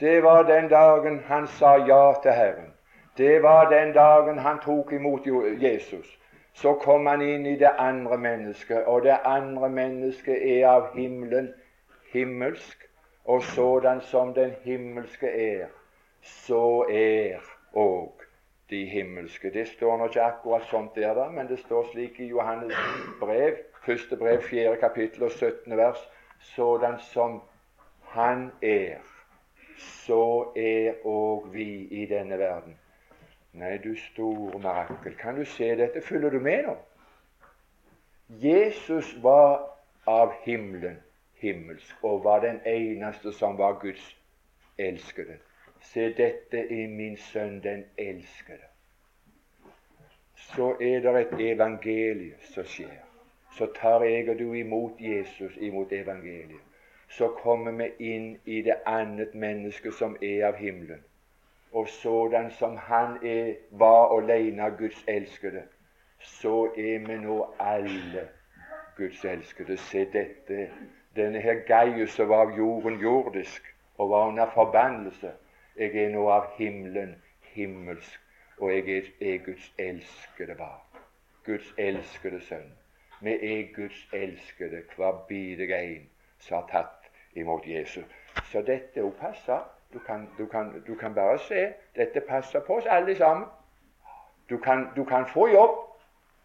Det var den dagen han sa ja til Herren. Det var den dagen han tok imot Jesus. Så kom han inn i det andre mennesket, og det andre mennesket er av himmelen himmelsk. Og sådan som den himmelske er, så er òg de himmelske. Det står nå ikke akkurat sånt der, da, men det står slik i Johannes brev, første brev, fjerde kapittel og 17. vers, sådan som han er, så er òg vi i denne verden. Nei, du store mirakel. Kan du se dette? Følger du med nå? Jesus var av himmelen himmelsk og var den eneste som var Guds elskede. Se, dette er min sønn, den elskede. Så er det et evangelium som skjer. Så tar jeg og du imot Jesus, imot evangeliet så kommer vi inn i det annet mennesket som er av himmelen. Og sådan som han er, var alene Guds elskede, så er vi nå alle Guds elskede. Se dette. Denne her Gaius som var av jorden jordisk og var under forbannelse. Jeg er nå av himmelen himmelsk, og jeg er, er Guds elskede barn. Guds elskede sønn. Vi er Guds elskede, hver bidige en som har tatt imot Jesus. Så dette òg passer. Du kan, du, kan, du kan, bare se dette passer på oss alle sammen. Du kan, du kan få jobb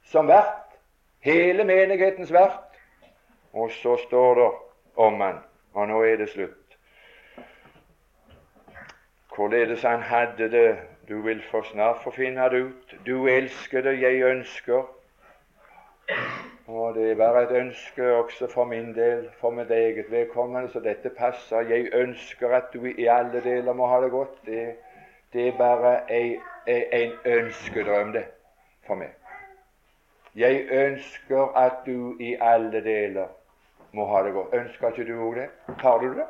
som vert. Hele menighetens vert. Og så står det han, og nå er det slutt. Hvorledes han hadde det, du vil for snart få finne det ut. Du elskede, jeg ønsker. Og det er bare et ønske også for min del, for mitt eget vedkommende, så dette passer. Jeg ønsker at du i alle deler må ha det godt. Det, det er bare en, en ønskedrøm, det, for meg. Jeg ønsker at du i alle deler må ha det godt. Ønsker ikke du òg det? Har du det?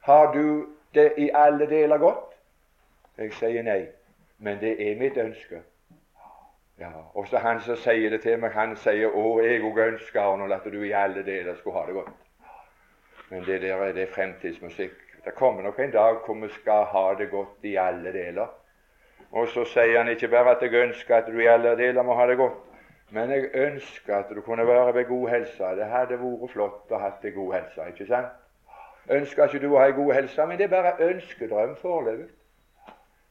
Har du det i alle deler godt? Jeg sier nei, men det er mitt ønske. Ja, Og så han som sier det til meg, han sier 'Å, jeg òg ønsker Arnold, at du i alle deler skulle ha det godt'. Men det der er det fremtidsmusikk. Det kommer nok en dag hvor vi skal ha det godt i alle deler. Og så sier han ikke bare at jeg ønsker at du i alle deler må ha det godt, men jeg ønsker at du kunne være ved god helse. Det hadde vært flott å ha det god helse, ikke sant? Ønsker ikke du å ha ei god helse, men det er bare ønskedrøm foreløpig.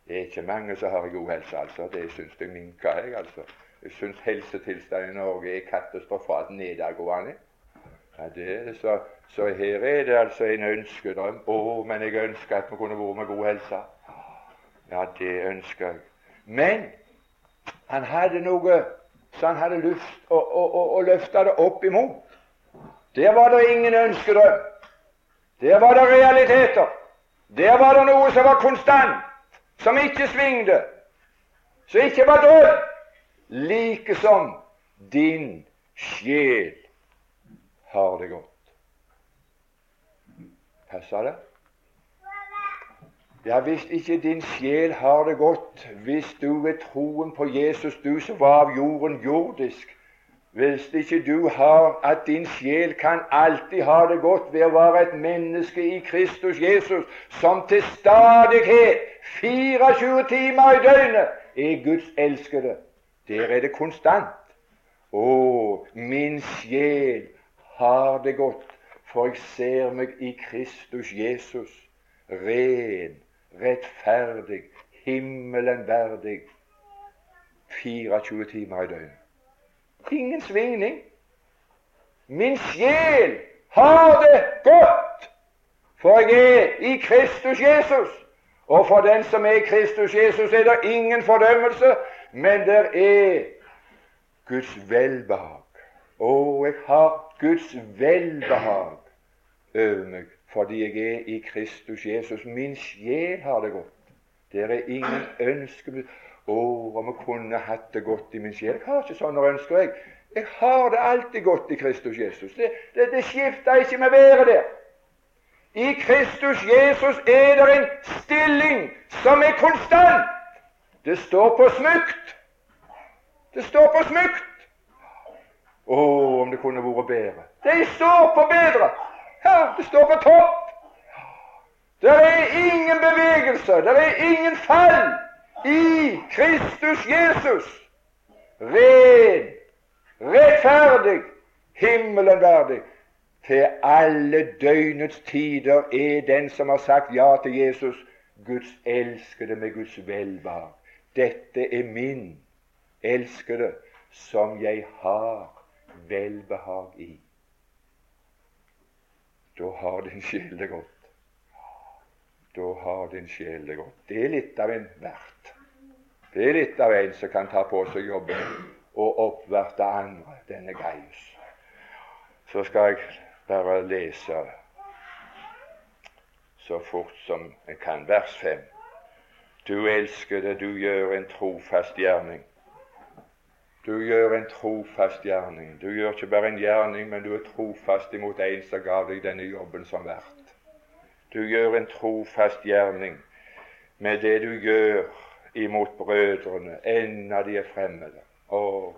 Det er ikke mange som har god helse, altså. Det syns jeg minker, jeg. altså. Jeg syns helsetilstanden i Norge er katastrofalt nedadgående. Ja, det er det. Så, så, her er det altså en ønskedrøm. Å, men jeg ønsker at vi kunne vært med god helse. Ja, det ønsker jeg. Men han hadde noe så han hadde lyst å, å, å, å løfte det opp imot. Der var det ingen ønskedrøm. Der var det realiteter. Der var det noe som var konstant som ikke svingde, som ikke var død, like som din sjel har det godt. Passer det? Ja, hvis ikke din sjel har det godt, hvis du ved troen på Jesus, du som var av jorden jordisk, hvis ikke du har at din sjel kan alltid ha det godt ved å være et menneske i Kristus Jesus, som til stadighet 24 timer i døgnet er Guds elskede, der er det konstant. Å, min sjel har det godt, for jeg ser meg i Kristus Jesus, ren, rettferdig, himmelen verdig, 24 timer i døgnet. Ingen svingning. Min sjel har det godt, for jeg er i Kristus Jesus. Og for den som er i Kristus Jesus, er det ingen fordømmelse, men det er Guds velbehag. Å, jeg har Guds velbehag over meg fordi jeg er i Kristus Jesus. Min sjel har det godt. Det er ingen ønske Å, om jeg kunne hatt det godt i min sjel. Jeg har ikke sånne ønsker, jeg. Jeg har det alltid godt i Kristus Jesus. Det, det, det skifter ikke med været der. I Kristus Jesus er det en stilling som er konstant. Det står på smukt. Det står på smukt. Å, om det kunne vært bedre. Det står på bedre. Ja, det står på topp. Det er ingen bevegelse, det er ingen fall i Kristus Jesus. Ren, rettferdig, himmelen verdig. Til alle døgnets tider er den som har sagt ja til Jesus, Guds elskede med Guds velbehag. Dette er min elskede, som jeg har velbehag i. Da har din sjel det godt. Da har din sjel det godt. Det er litt av en vert. Det er litt av en som kan ta på seg jobben og oppverte andre. Denne Gaius. Så skal jeg bare lese så fort som jeg kan. Vers 5. Du elskede, du gjør en trofast gjerning. Du gjør en trofast gjerning. Du gjør ikke bare en gjerning, men du er trofast imot en som gav deg denne jobben som vert. Du gjør en trofast gjerning med det du gjør imot brødrene, enda de er fremmede. Og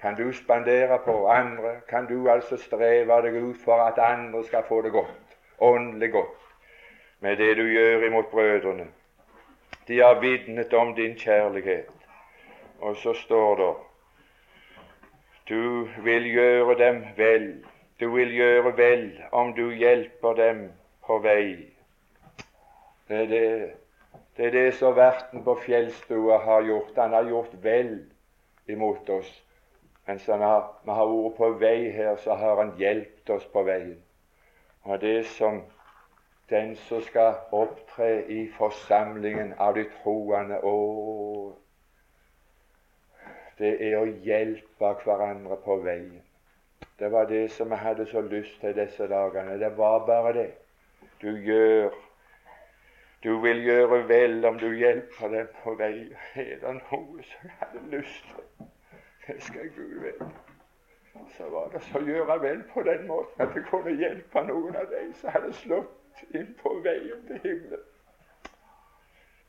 kan du spandere på andre? Kan du altså streve deg ut for at andre skal få det godt, åndelig godt, med det du gjør imot brødrene? De har vitnet om din kjærlighet. Og så står det du vil gjøre dem vel. Du vil gjøre vel om du hjelper dem på vei. Det er det, det, er det som verten på fjellstua har gjort. Han har gjort vel imot oss. Mens han har, vi har vært på vei her, så har han hjulpet oss på veien. Og det som den som skal opptre i forsamlingen av de troende Å, det er å hjelpe hverandre på veien. Det var det som jeg hadde så lyst til disse dagene. Det var bare det. Du gjør Du vil gjøre vel om du hjelper dem på vei. Er det noe som jeg hadde lyst til? Det skal Gud vite. Så var det så å gjøre vel på den måten at jeg kunne hjelpe noen av dem som hadde slått inn på veien til himmelen.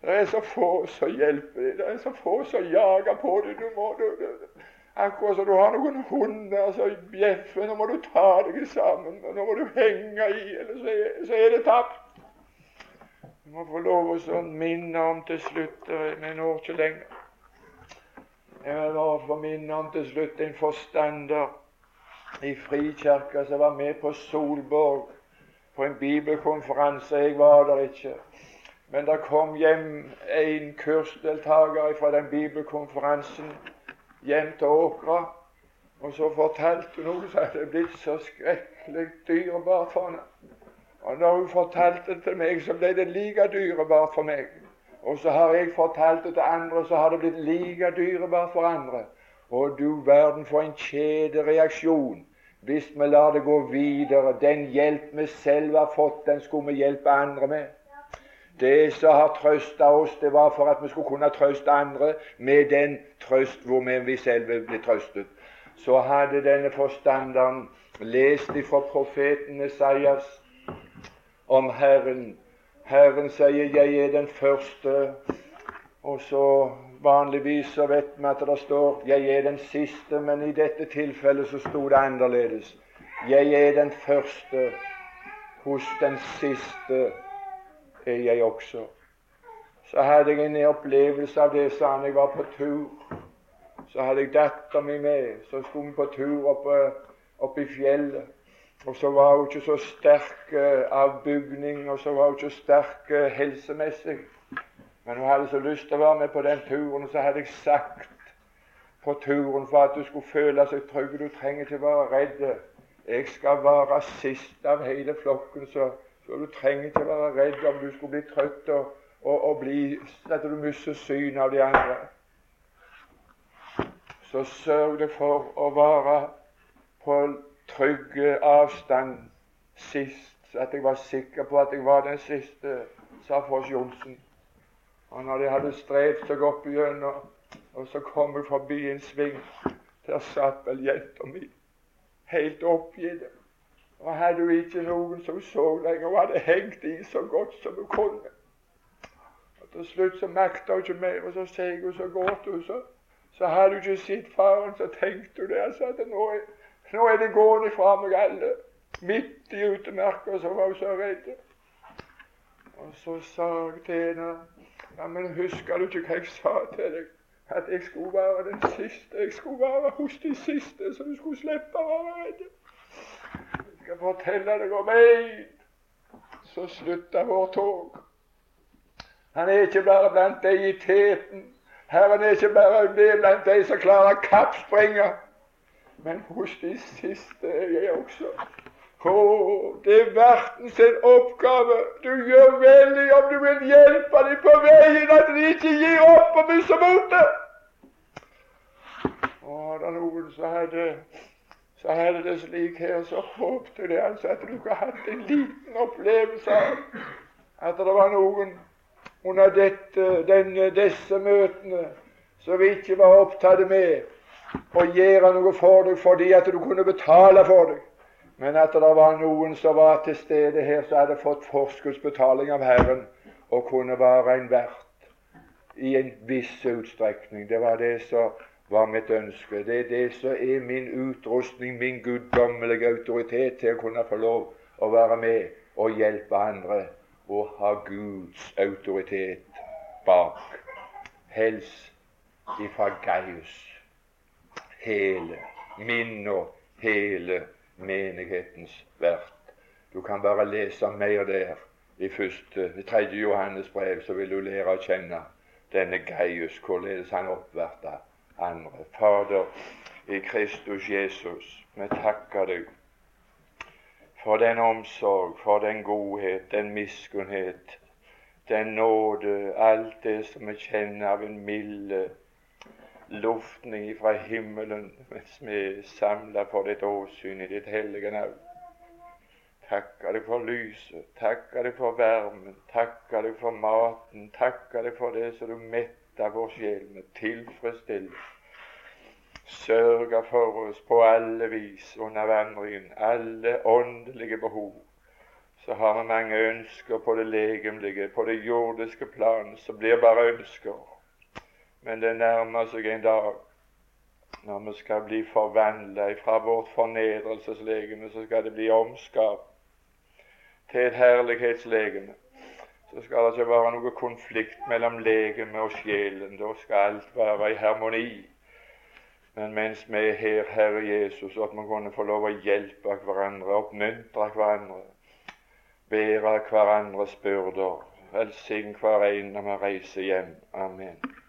Det er så få som hjelper deg. Det er så få som jager på deg. Du må, du, du, akkurat som du har noen hunder som bjeffer. Nå må du ta deg sammen. Nå må du henge i, eller så er, så er det tapt. Du må få lov å minne om til slutt Vi når ikke lenger. Jeg må få minne om til slutt en forstander i Frikirka som var med på Solborg på en bibelkonferanse. Jeg var der ikke. Men det kom hjem en kursdeltaker fra den bibelkonferansen hjem til Åkra. Og så fortalte hun noe som hadde blitt så skrekkelig dyrebart for henne. Og når hun fortalte det til meg, så ble det like dyrebart for meg. Og så har jeg fortalt det til andre, så har det blitt like dyrebart for andre. Og du verden for en kjedereaksjon hvis vi lar det gå videre. Den hjelp vi selv har fått, den skulle vi hjelpe andre med. Det som har trøsta oss, det var for at vi skulle kunne trøste andre med den trøst hvor vi selv ble trøstet. Så hadde denne forstanderen lest ifra profeten Esaias om Herren. Herren sier 'Jeg er den første', og så vanligvis så vet vi at det står 'Jeg er den siste', men i dette tilfellet så sto det annerledes. 'Jeg er den første hos den siste' er jeg også. så hadde jeg en opplevelse av det sa han jeg var på tur. Så hadde jeg dattera mi med. Så skulle vi på tur oppe, oppe i fjellet. Og så var hun ikke så sterk uh, av bygning, og så var hun ikke sterk uh, helsemessig. Men hun hadde så lyst til å være med på den turen, og så hadde jeg sagt på turen for at du skulle føle seg trygg. Du trenger ikke være redd. Jeg skal være sist av hele flokken, så, så du trenger ikke være redd om du skulle bli trøtt og, og, og bli, at du mister synet av de andre. Så sørg deg for å være på trygg avstand sist, at jeg var sikker på at jeg var den siste, sa Foss Johnsen. Og når de hadde strevd seg opp igjennom, og så kom jeg forbi en sving, der satt vel jenta mi helt oppgitt. Og hadde hun ikke noen som så lenger, hun hadde hengt i så godt som hun kunne. Og Til slutt så makta hun ikke mer, og så seig hun så godt hun så, så hadde hun ikke sett faren, så tenkte hun det altså, at nå er, nå er det gående fra meg alle. Midt i utemarka så var hun så redd. Og så sa jeg til henne ja, men husker du ikke hva jeg sa til deg? At jeg skulle være den siste. Jeg skulle være hos de siste, så du skulle slippe å være redd. Skal fortelle deg om én så slutta vårt tog. Han er ikke bare blant de i teten. Herren er ikke bare det blant de som klarer kappspringer. Men hos de siste er jeg også. Å, det er verdens oppgave. Du gjør veldig om du vil hjelpe dem på veien, at de ikke gir opp og mister motet. Å, det er noen som hadde, så hadde det slik her, så håpte de altså at du kunne hatt en liten opplevelse av at det var noen under dette, denne, disse møtene som vi ikke var opptatt med å gjøre noe for deg fordi at du kunne betale for deg men at det var noen som var til stede her, som hadde fått forskuddsbetaling av Herren og kunne være en vert i en viss utstrekning. Det var det som var mitt ønske. Det er det som er min utrustning, min guddommelige autoritet til å kunne få lov å være med og hjelpe andre og ha Guds autoritet bak. Helst ifra Gaius. Hele, min og hele menighetens vert. Du kan bare lese mer der i første, tredje Johannes brev, så vil du lære å kjenne denne Gaius, hvorledes han oppverta andre. Fader, i Kristus Jesus, vi takker deg for den omsorg, for den godhet, den miskunnhet, den nåde, alt det som vi kjenner av en milde luftning fra himmelen mens vi er samla for ditt åsyn i ditt hellige navn. Takker deg for lyset, takker deg for varmen, takker deg for maten, takker deg for det som du metter vår sjel med tilfredsstillelse. Sørger for oss på alle vis under vandringen, alle åndelige behov. Så har vi mange ønsker på det legemlige, på det jordiske plan, som blir bare ønsker. Men det nærmer seg en dag når vi skal bli forvandla fra vårt fornedrelseslegeme, så skal det bli omskapt til et herlighetslegeme. Så skal det ikke være noe konflikt mellom legeme og sjelen. Da skal alt være i harmoni. Men mens vi er her, Herre Jesus, at vi kunne få lov å hjelpe hverandre, oppmuntre hverandre, bære hverandres byrder, velsigne hver en når vi reiser hjem. Amen.